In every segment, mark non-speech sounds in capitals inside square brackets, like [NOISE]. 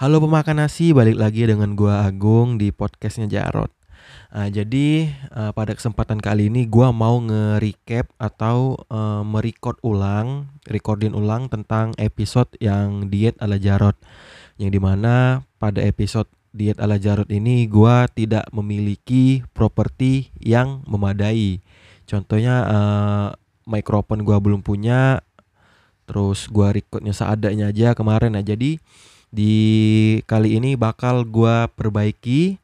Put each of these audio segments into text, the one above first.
Halo pemakan nasi, balik lagi dengan gua Agung di podcastnya Jarot. Nah, jadi uh, pada kesempatan kali ini gua mau nge-recap atau uh, merecord ulang, recording ulang tentang episode yang diet ala Jarot. Yang di mana pada episode diet ala Jarot ini gua tidak memiliki properti yang memadai. Contohnya uh, mikrofon gua belum punya, terus gua recordnya seadanya aja kemarin. Nah, jadi di kali ini bakal gua perbaiki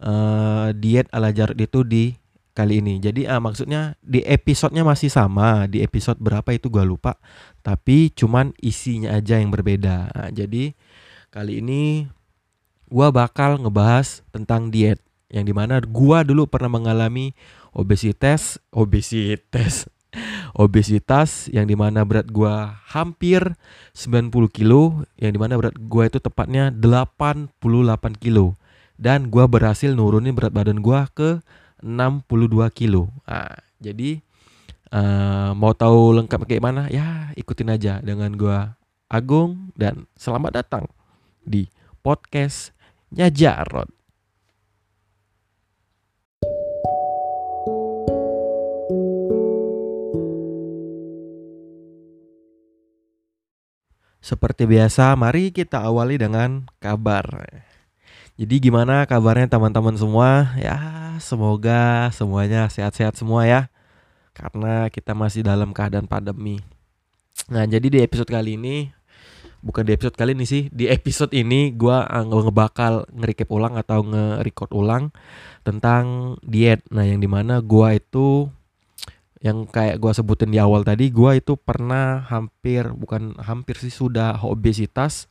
uh, diet ala Jarod itu di kali ini. Jadi uh, maksudnya di episodenya masih sama, di episode berapa itu gua lupa, tapi cuman isinya aja yang berbeda. Nah, jadi kali ini gua bakal ngebahas tentang diet yang di mana gua dulu pernah mengalami obesitas, obesitas obesitas yang di mana berat gua hampir 90 kilo yang di mana berat gua itu tepatnya 88 kilo. Dan gua berhasil nurunin berat badan gua ke 62 kilo. Nah, jadi uh, mau tahu lengkap kayak mana? Ya ikutin aja dengan gua Agung dan selamat datang di podcastnya Jarod Seperti biasa, mari kita awali dengan kabar. Jadi gimana kabarnya teman-teman semua? Ya, semoga semuanya sehat-sehat semua ya. Karena kita masih dalam keadaan pandemi. Nah, jadi di episode kali ini bukan di episode kali ini sih, di episode ini gua ngebakal nge-recap ulang atau nge-record ulang tentang diet. Nah, yang di mana gua itu yang kayak gue sebutin di awal tadi gue itu pernah hampir bukan hampir sih sudah obesitas.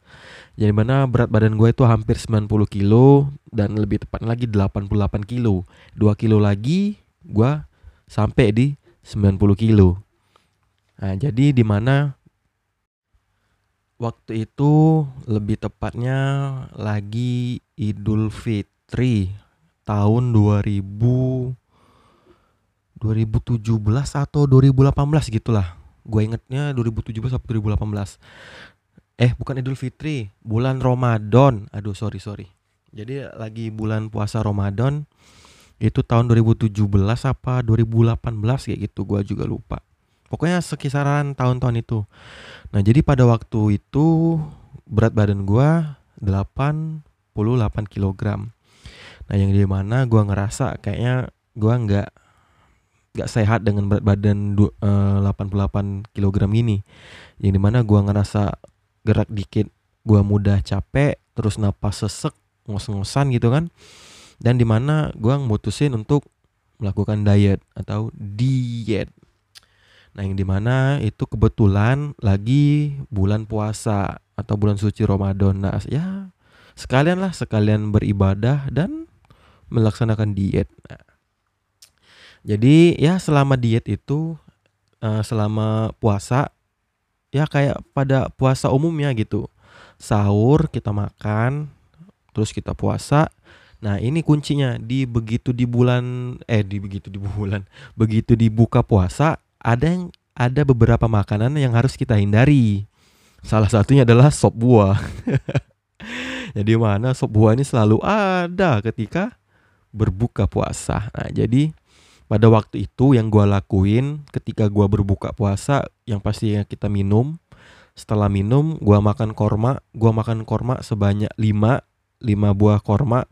Jadi mana berat badan gue itu hampir 90 kilo dan lebih tepat lagi 88 kilo. 2 kilo lagi gue sampai di 90 kilo. Nah jadi di mana waktu itu lebih tepatnya lagi Idul Fitri tahun 2000 2017 atau 2018 gitulah. Gue ingetnya 2017 atau 2018. Eh bukan Idul Fitri, bulan Ramadan. Aduh sorry sorry. Jadi lagi bulan puasa Ramadan itu tahun 2017 apa 2018 kayak gitu gue juga lupa. Pokoknya sekisaran tahun-tahun itu. Nah jadi pada waktu itu berat badan gue 88 kg. Nah yang di mana gue ngerasa kayaknya gue nggak gak sehat dengan berat badan uh, 88 kg ini. Yang di mana gua ngerasa gerak dikit gua mudah capek terus napas sesek ngos-ngosan gitu kan. Dan di mana gua mutusin untuk melakukan diet atau diet. Nah yang di mana itu kebetulan lagi bulan puasa atau bulan suci Ramadan. Nah ya sekalian lah sekalian beribadah dan melaksanakan diet. Nah, jadi ya selama diet itu uh, selama puasa ya kayak pada puasa umumnya gitu. Sahur kita makan, terus kita puasa. Nah, ini kuncinya di begitu di bulan eh di begitu di bulan, [LAUGHS] begitu dibuka puasa ada yang ada beberapa makanan yang harus kita hindari. Salah satunya adalah sop buah. [LAUGHS] jadi mana sop buah ini selalu ada ketika berbuka puasa. Nah, jadi pada waktu itu yang gue lakuin ketika gue berbuka puasa yang pasti kita minum. Setelah minum gue makan korma. Gue makan korma sebanyak 5 5 buah korma.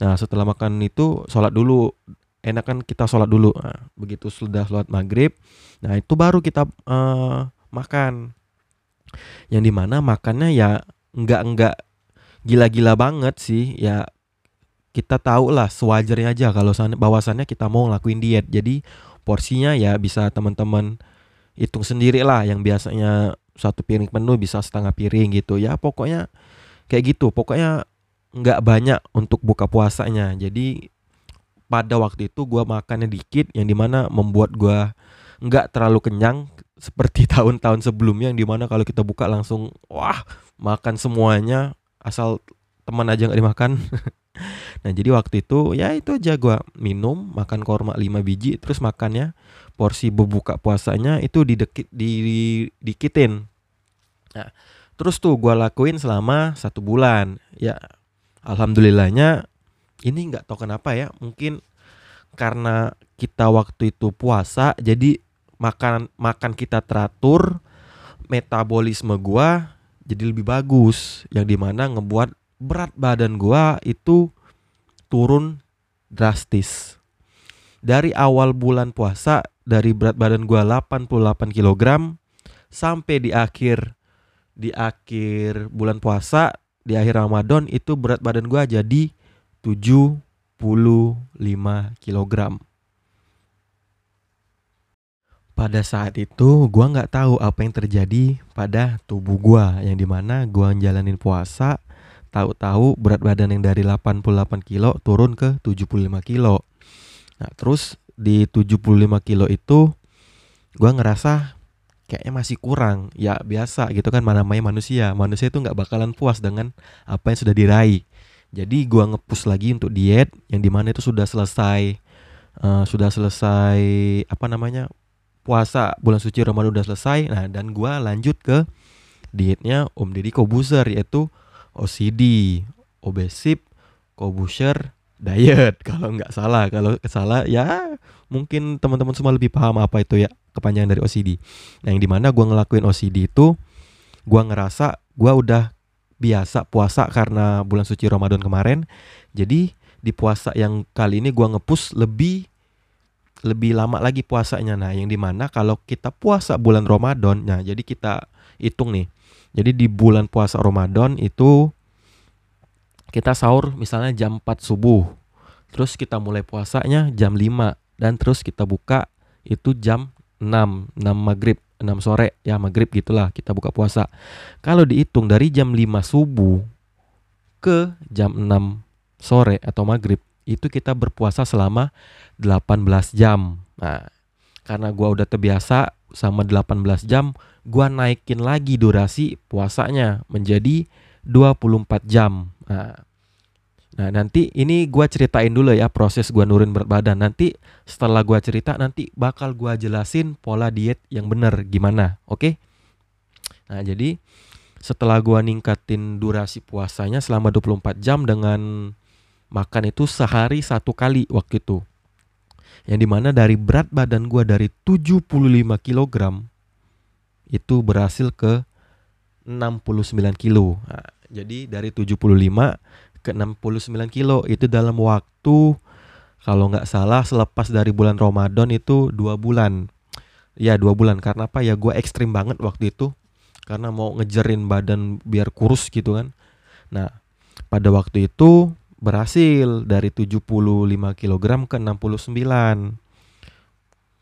Nah setelah makan itu sholat dulu. Enak kan kita sholat dulu. Nah, begitu sudah sholat maghrib nah itu baru kita uh, makan. Yang di mana makannya ya nggak nggak gila-gila banget sih. Ya kita tahu lah sewajarnya aja kalau bahwasannya kita mau ngelakuin diet. Jadi porsinya ya bisa teman-teman hitung sendiri lah yang biasanya satu piring penuh bisa setengah piring gitu. Ya pokoknya kayak gitu. Pokoknya nggak banyak untuk buka puasanya. Jadi pada waktu itu gue makannya dikit yang di mana membuat gue nggak terlalu kenyang [LAUGHS] seperti tahun-tahun sebelumnya yang di mana kalau kita buka langsung wah makan semuanya asal teman aja nggak dimakan [LAUGHS] [LAUGHS] Nah jadi waktu itu ya itu aja gue minum makan korma 5 biji terus makannya. Porsi berbuka puasanya itu didekit di, dikitin. Nah terus tuh gue lakuin selama satu bulan. Ya alhamdulillahnya ini nggak tahu kenapa ya mungkin karena kita waktu itu puasa jadi makan makan kita teratur metabolisme gua jadi lebih bagus. Yang di mana ngebuat berat badan gua itu turun drastis dari awal bulan puasa dari berat badan gua 88 kg sampai di akhir di akhir bulan puasa di akhir Ramadan itu berat badan gua jadi 75 kg. Pada saat itu gua nggak tahu apa yang terjadi pada tubuh gua yang di mana gua jalanin puasa tahu-tahu berat badan yang dari 88 kilo turun ke 75 kilo. Nah, terus di 75 kilo itu gua ngerasa kayaknya masih kurang. Ya biasa gitu kan namanya manusia. Manusia itu nggak bakalan puas dengan apa yang sudah diraih. Jadi gua ngepus lagi untuk diet yang di mana itu sudah selesai uh, sudah selesai apa namanya puasa bulan suci Ramadan udah selesai. Nah dan gua lanjut ke dietnya Om Deddy Kobuser yaitu OCD, obesif, Kobuser diet [LAUGHS] kalau nggak salah. Kalau salah ya mungkin teman-teman semua lebih paham apa itu ya kepanjangan dari OCD. Nah yang di mana gua ngelakuin OCD itu gua ngerasa gua udah biasa puasa karena bulan suci Ramadan kemarin. Jadi di puasa yang kali ini gua ngepus lebih lebih lama lagi puasanya. Nah, yang di mana kalau kita puasa bulan Ramadan, nah jadi kita hitung nih. Jadi di bulan puasa Ramadan itu kita sahur misalnya jam 4 subuh. Terus kita mulai puasanya jam 5 dan terus kita buka itu jam 6, 6 maghrib. 6 sore ya maghrib gitulah kita buka puasa. Kalau dihitung dari jam 5 subuh ke jam 6 sore atau maghrib itu kita berpuasa selama 18 jam. Nah, karena gua udah terbiasa sama 18 jam, gua naikin lagi durasi puasanya menjadi 24 jam. Nah, Nah nanti ini gua ceritain dulu ya proses gua nurin berat badan Nanti setelah gua cerita nanti bakal gua jelasin pola diet yang bener gimana oke okay? Nah jadi setelah gua ningkatin durasi puasanya selama 24 jam dengan makan itu sehari satu kali waktu itu Yang di mana dari berat badan gua dari 75 kg itu berhasil ke 69 kilo. Nah, Jadi dari 75 ke 69 kilo itu dalam waktu kalau nggak salah selepas dari bulan Ramadan itu dua bulan. Ya dua bulan. Karena apa? Ya gue ekstrim banget waktu itu. Karena mau ngejerin badan biar kurus gitu kan. Nah pada waktu itu berhasil dari 75 kg ke 69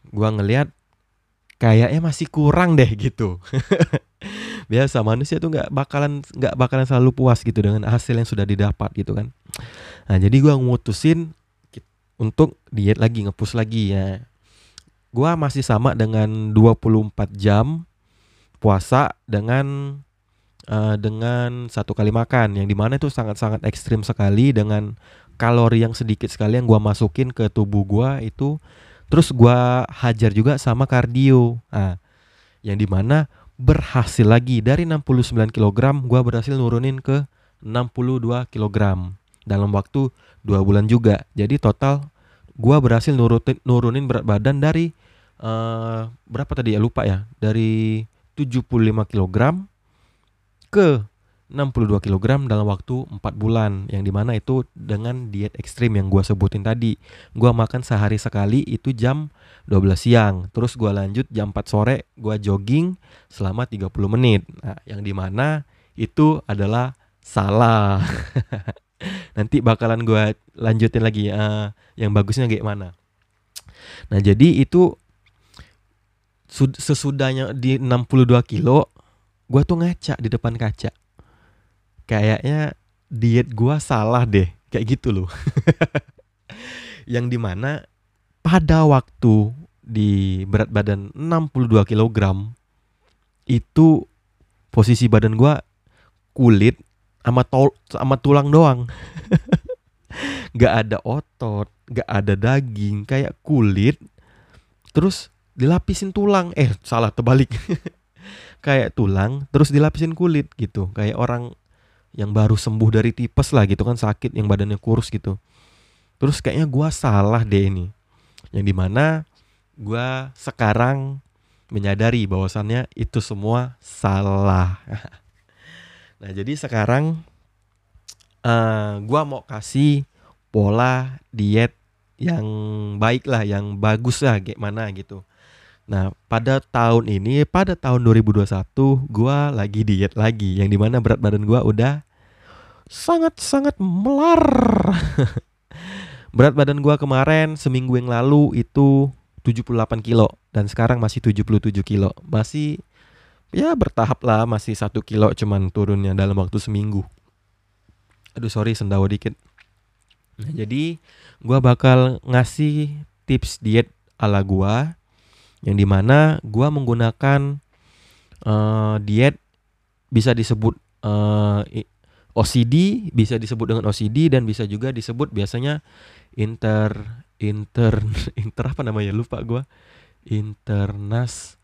gua ngelihat kayaknya masih kurang deh gitu. [LAUGHS] Biasa manusia tuh nggak bakalan nggak bakalan selalu puas gitu dengan hasil yang sudah didapat gitu kan. Nah jadi gue ngutusin untuk diet lagi ngepus lagi ya. Gue masih sama dengan 24 jam puasa dengan uh, dengan satu kali makan. Yang di mana itu sangat-sangat ekstrim sekali dengan kalori yang sedikit sekali yang gue masukin ke tubuh gue itu. Terus gue hajar juga sama kardio. Nah yang di mana berhasil lagi. Dari 69 kg gua berhasil nurunin ke 62 kg dalam waktu dua bulan juga. Jadi total gua berhasil nurutin nurunin berat badan dari uh, berapa tadi ya? Lupa ya. Dari 75 kg ke 62 kg dalam waktu 4 bulan yang di mana itu dengan diet ekstrim yang gua sebutin tadi. Gua makan sehari sekali itu jam 12 siang terus gua lanjut jam 4 sore gua jogging selama 30 menit. Nah yang di mana itu adalah salah. [LAUGHS] Nanti bakalan gua lanjutin lagi uh, yang bagusnya kayak mana. Nah jadi itu sesudahnya di 62 kilo gua tuh ngaca di depan kaca. Kayaknya diet gua salah deh kayak gitu loh. [LAUGHS] Yang di mana pada waktu di berat badan 62 kg itu posisi badan gua kulit sama tol sama tulang doang. [LAUGHS] Nggak ada otot nggak ada daging kayak kulit terus dilapisin tulang. Eh salah terbalik [LAUGHS] kayak tulang terus dilapisin kulit gitu. Kayak orang yang baru sembuh dari tipes lah gitu kan sakit yang badannya kurus gitu. Terus kayaknya gua salah deh ini. Yang di mana gua sekarang menyadari bahwasannya itu semua salah. [LAUGHS] Nah jadi sekarang uh, gua mau kasih pola diet yang baik lah yang bagus lah kayak mana gitu Nah, pada tahun ini, pada tahun 2021, gua lagi diet lagi, yang di mana berat badan gua udah sangat-sangat melar. [LAUGHS] berat badan gua kemarin seminggu yang lalu itu 78 kilo dan sekarang masih 77 kilo. Masih ya bertahap lah, masih satu kilo cuman turunnya dalam waktu seminggu. Aduh sorry sendawa dikit. Nah, jadi gua bakal ngasih tips diet ala gua yang di mana gue menggunakan uh, diet bisa disebut uh, eh, OCD bisa disebut dengan OCD dan bisa juga disebut biasanya inter inter [LAUGHS] inter apa namanya? Lupa gue internas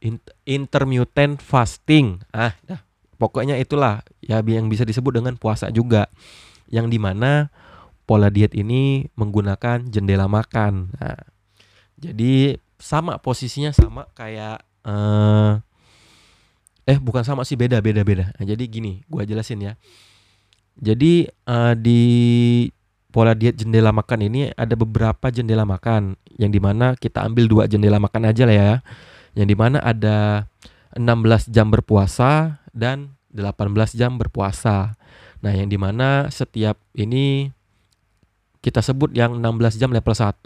inter, intermittent fasting. Ah dah. Pokoknya itulah ya yang bisa disebut dengan puasa juga. Yang di mana pola diet ini menggunakan jendela makan. Nah, jadi sama posisinya sama kayak uh, eh bukan sama sih beda beda beda. Nah, jadi gini, gua jelasin ya. Jadi uh, di pola diet jendela makan ini ada beberapa jendela makan yang di mana kita ambil dua jendela makan aja lah ya. Yang di mana ada 16 jam berpuasa dan 18 jam berpuasa. Nah, yang di mana setiap ini kita sebut yang 16 jam level 1,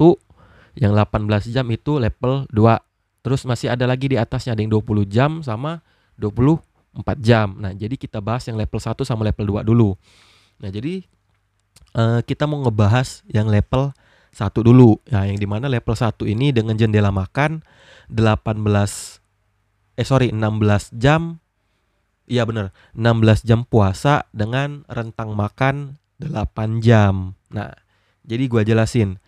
yang 18 jam itu level 2. Terus masih ada lagi di atasnya ada yang 20 jam sama 24 jam. Nah, jadi kita bahas yang level 1 sama level 2 dulu. Nah, jadi uh, kita mau ngebahas yang level 1 dulu. Ya, yang di mana level 1 ini dengan jendela makan 18 eh sorry 16 jam Iya bener 16 jam puasa dengan rentang makan 8 jam. Nah, jadi gua jelasin.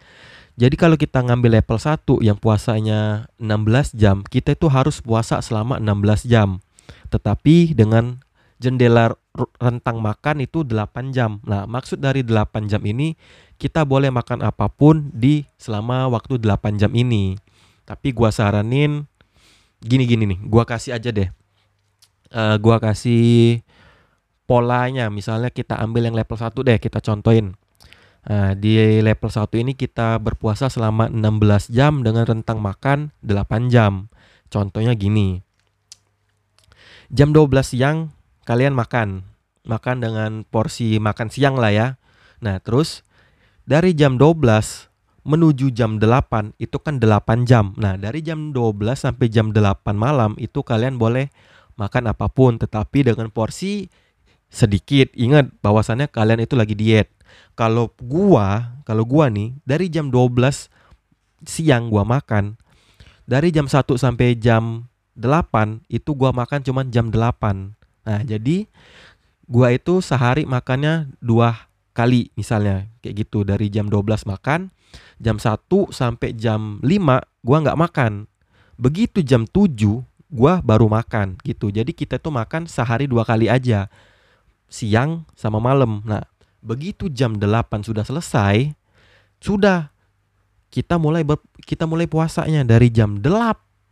Jadi kalau kita ngambil level 1 yang puasanya 16 jam, kita itu harus puasa selama 16 jam. Tetapi dengan jendela rentang makan itu 8 jam. Nah, maksud dari 8 jam ini kita boleh makan apa pun di selama waktu 8 jam ini. Tapi gua saranin gini-gini nih, gua kasih aja deh. Uh, gua kasih polanya, misalnya kita ambil yang level 1 deh, kita contohin. Nah, di level 1 ini kita berpuasa selama 16 jam dengan rentang makan 8 jam. Contohnya gini. Jam 12 siang kalian makan. Makan dengan porsi makan siang lah ya. Nah, terus dari jam 12 menuju jam 8 itu kan 8 jam. Nah, dari jam 12 sampai jam 8 malam itu kalian boleh makan apa pun tetapi dengan porsi sedikit. Ingat bahwasannya kalian itu lagi diet kalau gua, kalau gua nih dari jam 12 siang gua makan, dari jam 1 sampai jam 8 itu gua makan cuman jam 8. Nah, jadi gua itu sehari makannya dua kali misalnya kayak gitu dari jam 12 makan, jam 1 sampai jam 5 gua nggak makan. Begitu jam 7 gua baru makan gitu. Jadi kita tuh makan sehari dua kali aja. Siang sama malam. Nah, begitu jam 8 sudah selesai, sudah kita mulai ber, kita mulai puasanya dari jam 8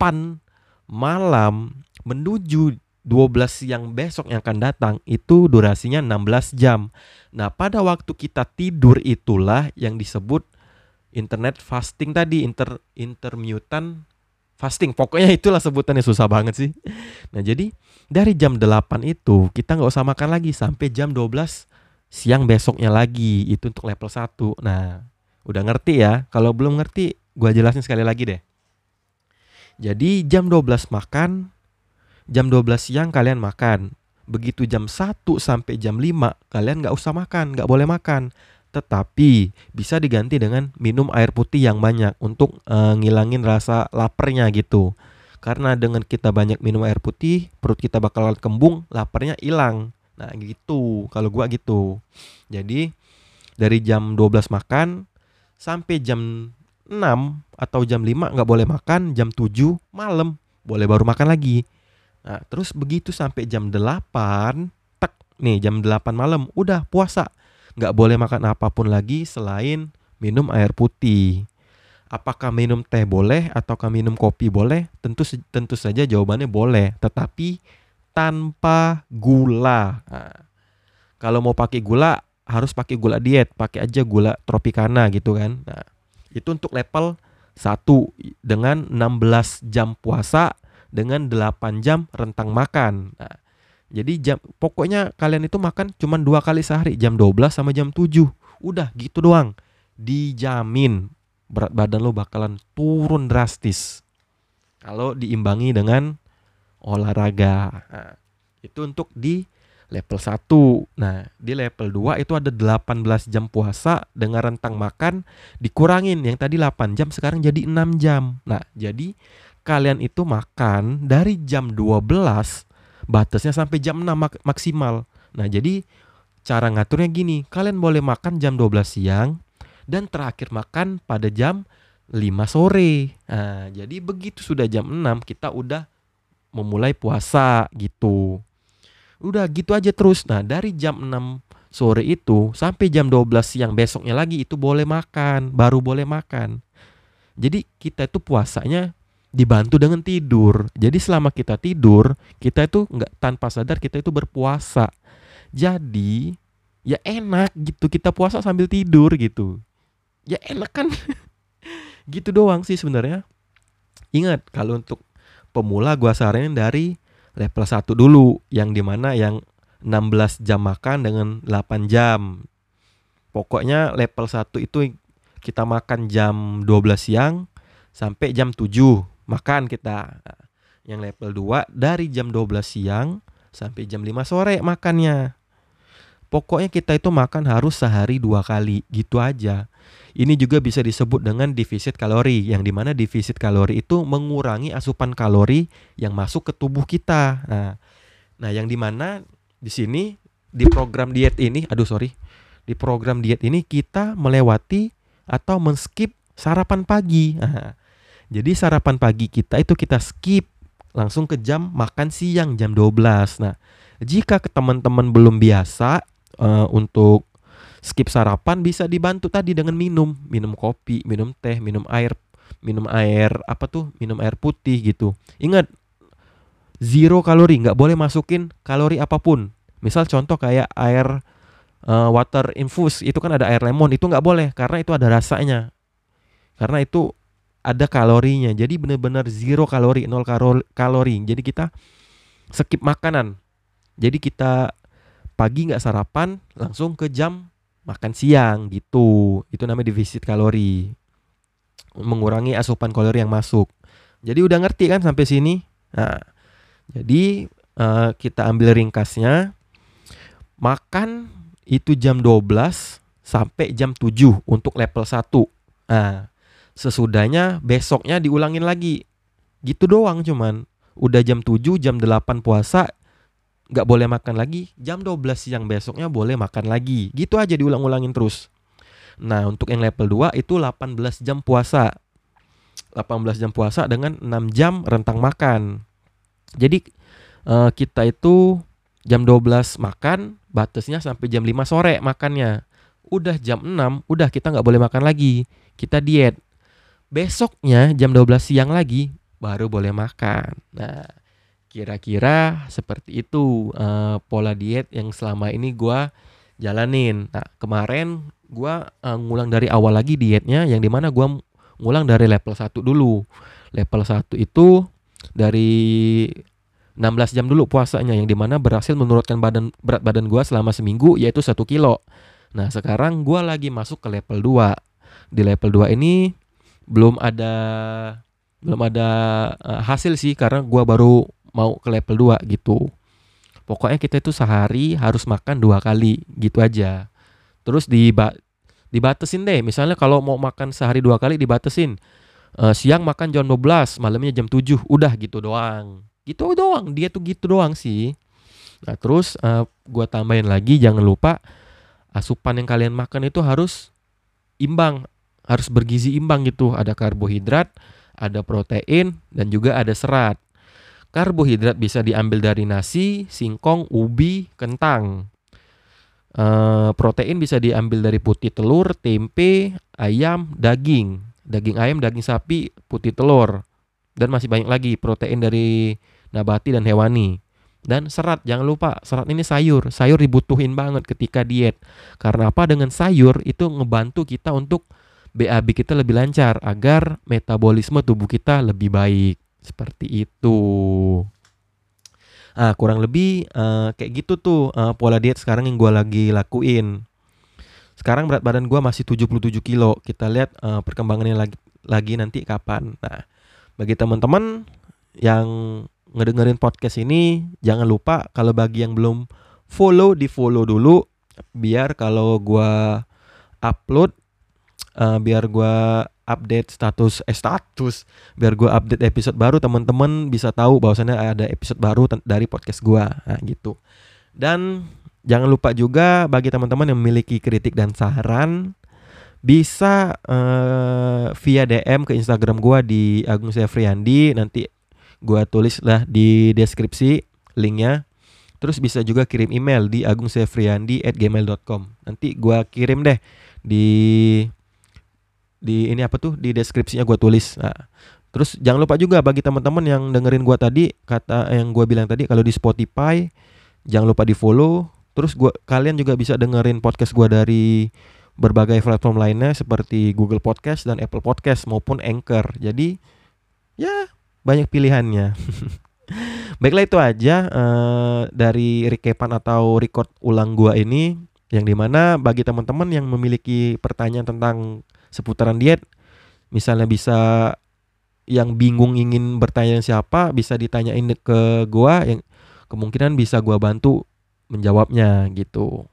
malam menuju 12 siang besok yang akan datang itu durasinya 16 jam. Nah, pada waktu kita tidur itulah yang disebut internet fasting tadi, inter intermittent fasting. Pokoknya itulah sebutannya susah banget sih. Nah, jadi dari jam 8 itu kita nggak usah makan lagi sampai jam 12 siang besoknya lagi itu untuk level 1 nah udah ngerti ya? Kalau belum ngerti gua jelasin sekali lagi deh. Jadi jam 12 makan jam 12 siang kalian makan. Begitu jam 1 sampai jam 5 kalian nggak usah makan nggak boleh makan. Tetapi bisa diganti dengan minum air putih yang banyak untuk uh, ngilangin rasa laparnya gitu. Karena dengan kita banyak minum air putih perut kita bakal kembung laparnya hilang Nah gitu. Kalau gua gitu. Jadi dari jam 12 makan sampai jam 6 atau jam 5 nggak boleh makan, jam 7 malam boleh baru makan lagi. Nah, terus begitu sampai jam 8, tek nih jam 8 malam udah puasa. Nggak boleh makan apa pun lagi selain minum air putih. Apakah minum teh boleh ataukah minum kopi boleh? Tentu tentu saja jawabannya boleh. Tetapi tanpa gula. Nah, kalau mau pakai gula harus pakai gula diet. Pakai aja gula tropicana gitu kan. Nah itu untuk level 1 dengan 16 jam puasa dengan 8 jam rentang makan. Nah jadi jam pokoknya kalian itu makan cuma dua kali sehari jam 12 sama jam 7 udah gitu doang. Dijamin berat badan lo bakalan turun drastis. Kalau diimbangi dengan olahraga nah, itu untuk di level 1. Nah, di level 2 itu ada 18 jam puasa dengan rentang makan dikurangin yang tadi 8 jam sekarang jadi 6 jam. Nah, jadi kalian itu makan dari jam 12 batasnya sampai jam 6 mak maksimal. Nah, jadi cara ngaturnya gini, kalian boleh makan jam 12 siang dan terakhir makan pada jam 5 sore. Nah, jadi begitu sudah jam 6 kita udah memulai puasa gitu. Udah gitu aja terus. Nah, dari jam 6 sore itu sampai jam 12 siang besoknya lagi itu boleh makan, baru boleh makan. Jadi kita itu puasanya dibantu dengan tidur. Jadi selama kita tidur, kita itu nggak tanpa sadar kita itu berpuasa. Jadi ya enak gitu kita puasa sambil tidur gitu. Ya enak kan? [LAUGHS] gitu doang sih sebenarnya. Ingat kalau untuk pemula gua saranin dari level 1 dulu yang di mana yang 16 jam makan dengan 8 jam. Pokoknya level 1 itu kita makan jam 12 siang sampai jam 7 makan kita. Yang level 2 dari jam 12 siang sampai jam 5 sore makannya. Pokoknya kita itu makan harus sehari dua kali gitu aja ini juga bisa disebut dengan defisit kalori, yang di mana defisit kalori itu mengurangi asupan kalori yang masuk ke tubuh kita. Nah, nah yang di mana di sini di program diet ini, aduh sorry, di program diet ini kita melewati atau men-skip sarapan pagi. Nah, jadi sarapan pagi kita itu kita skip langsung ke jam makan siang jam 12. Nah, jika ke teman-teman belum biasa uh, untuk skip sarapan bisa dibantu tadi dengan minum, minum kopi, minum teh, minum air, minum air apa tuh, minum air putih gitu. Ingat zero kalori, nggak boleh masukin kalori apa pun. Misal contoh kayak air uh, water infus itu kan ada air lemon itu nggak boleh karena itu ada rasanya. Karena itu ada kalorinya. Jadi benar-benar zero kalori, nol kalori. Jadi kita skip makanan. Jadi kita pagi nggak sarapan langsung ke jam makan siang gitu. Itu namanya defisit kalori. Mengurangi asupan kalori yang masuk. Jadi udah ngerti kan sampai sini? Nah, jadi uh, kita ambil ringkasnya. Makan itu jam 12 sampai jam 7 untuk level 1. Nah, sesudahnya besoknya diulangin lagi. Gitu doang cuman. Udah jam 7, jam 8 puasa, nggak boleh makan lagi jam 12 siang besoknya boleh makan lagi. Gitu aja diulang-ulangin terus. Nah untuk yang level 2 itu 18 jam puasa. 18 jam puasa dengan 6 jam rentang makan. Jadi uh, kita itu jam 12 makan batasnya sampai jam 5 sore makannya. Udah jam 6 udah kita nggak boleh makan lagi. Kita diet. Besoknya jam 12 siang lagi baru boleh makan. Nah Kira-kira seperti itu uh, pola diet yang selama ini gue jalanin. Nah kemarin gue uh, ngulang dari awal lagi dietnya yang di mana gue ngulang dari level 1 dulu. Level 1 itu dari 16 jam dulu puasanya yang di mana berhasil menurunkan badan berat badan gue selama seminggu yaitu satu kilo. Nah sekarang gue lagi masuk ke level 2. Di level 2 ini belum ada belum ada uh, hasil sih karena gue baru mau ke level 2 gitu. Pokoknya kita itu sehari harus makan dua kali gitu aja. Terus diba dibatasin deh. Misalnya kalau mau makan sehari dua kali dibatasin. Uh, siang makan jam 12, malamnya jam 7. Udah gitu doang. Gitu doang. Dia tuh gitu doang sih. Nah, terus uh, gua tambahin lagi jangan lupa asupan yang kalian makan itu harus imbang, harus bergizi imbang gitu. Ada karbohidrat, ada protein dan juga ada serat. Karbohidrat bisa diambil dari nasi, singkong, ubi, kentang. Uh, protein bisa diambil dari putih telur, tempe, ayam, daging. Daging ayam, daging sapi, putih telur. Dan masih banyak lagi protein dari nabati dan hewani. Dan serat, jangan lupa serat ini sayur. Sayur dibutuhin banget ketika diet. Karena apa? Dengan sayur itu ngebantu kita untuk BAB kita lebih lancar agar metabolisme tubuh kita lebih baik. Seperti itu. Ah, kurang lebih uh, kayak gitu tuh uh, pola diet sekarang yang gue lagi lakuin. Sekarang berat badan gue masih 77 kilo. Kita lihat uh, perkembangannya lagi lagi nanti kapan. Nah, bagi teman-teman yang ngedengerin podcast ini, jangan lupa kalau bagi yang belum follow di follow dulu biar kalau gue upload uh, biar gue update status eh status biar gue update episode baru teman-teman bisa tahu bahwasannya ada episode baru dari podcast gue nah, gitu. Dan jangan lupa juga bagi teman-teman yang memiliki kritik dan saran bisa uh, via DM ke Instagram gue di Agung Sefriandi nanti gue tulis lah di deskripsi linknya. Terus bisa juga kirim email di agungsefriandi@gmail.com nanti gue kirim deh di di ini apa tuh di deskripsinya gue tulis. Nah, terus jangan lupa juga bagi teman-teman yang dengerin gue tadi kata yang gue bilang tadi kalau di Spotify jangan lupa di follow. Terus gua kalian juga bisa dengerin podcast gue dari berbagai platform lainnya seperti Google Podcast dan Apple Podcast maupun Anchor. Jadi ya banyak pilihannya. [LAUGHS] Baiklah itu aja uh, dari recapan atau record ulang gua ini yang di mana bagi teman-teman yang memiliki pertanyaan tentang seputaran diet misalnya bisa yang bingung ingin bertanya siapa bisa ditanyain ke gua yang kemungkinan bisa gua bantu menjawabnya gitu.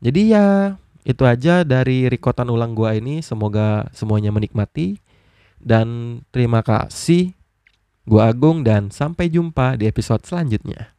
Jadi ya itu aja dari rekotan ulang gua ini semoga semuanya menikmati dan terima kasih gua Agung dan sampai jumpa di episode selanjutnya.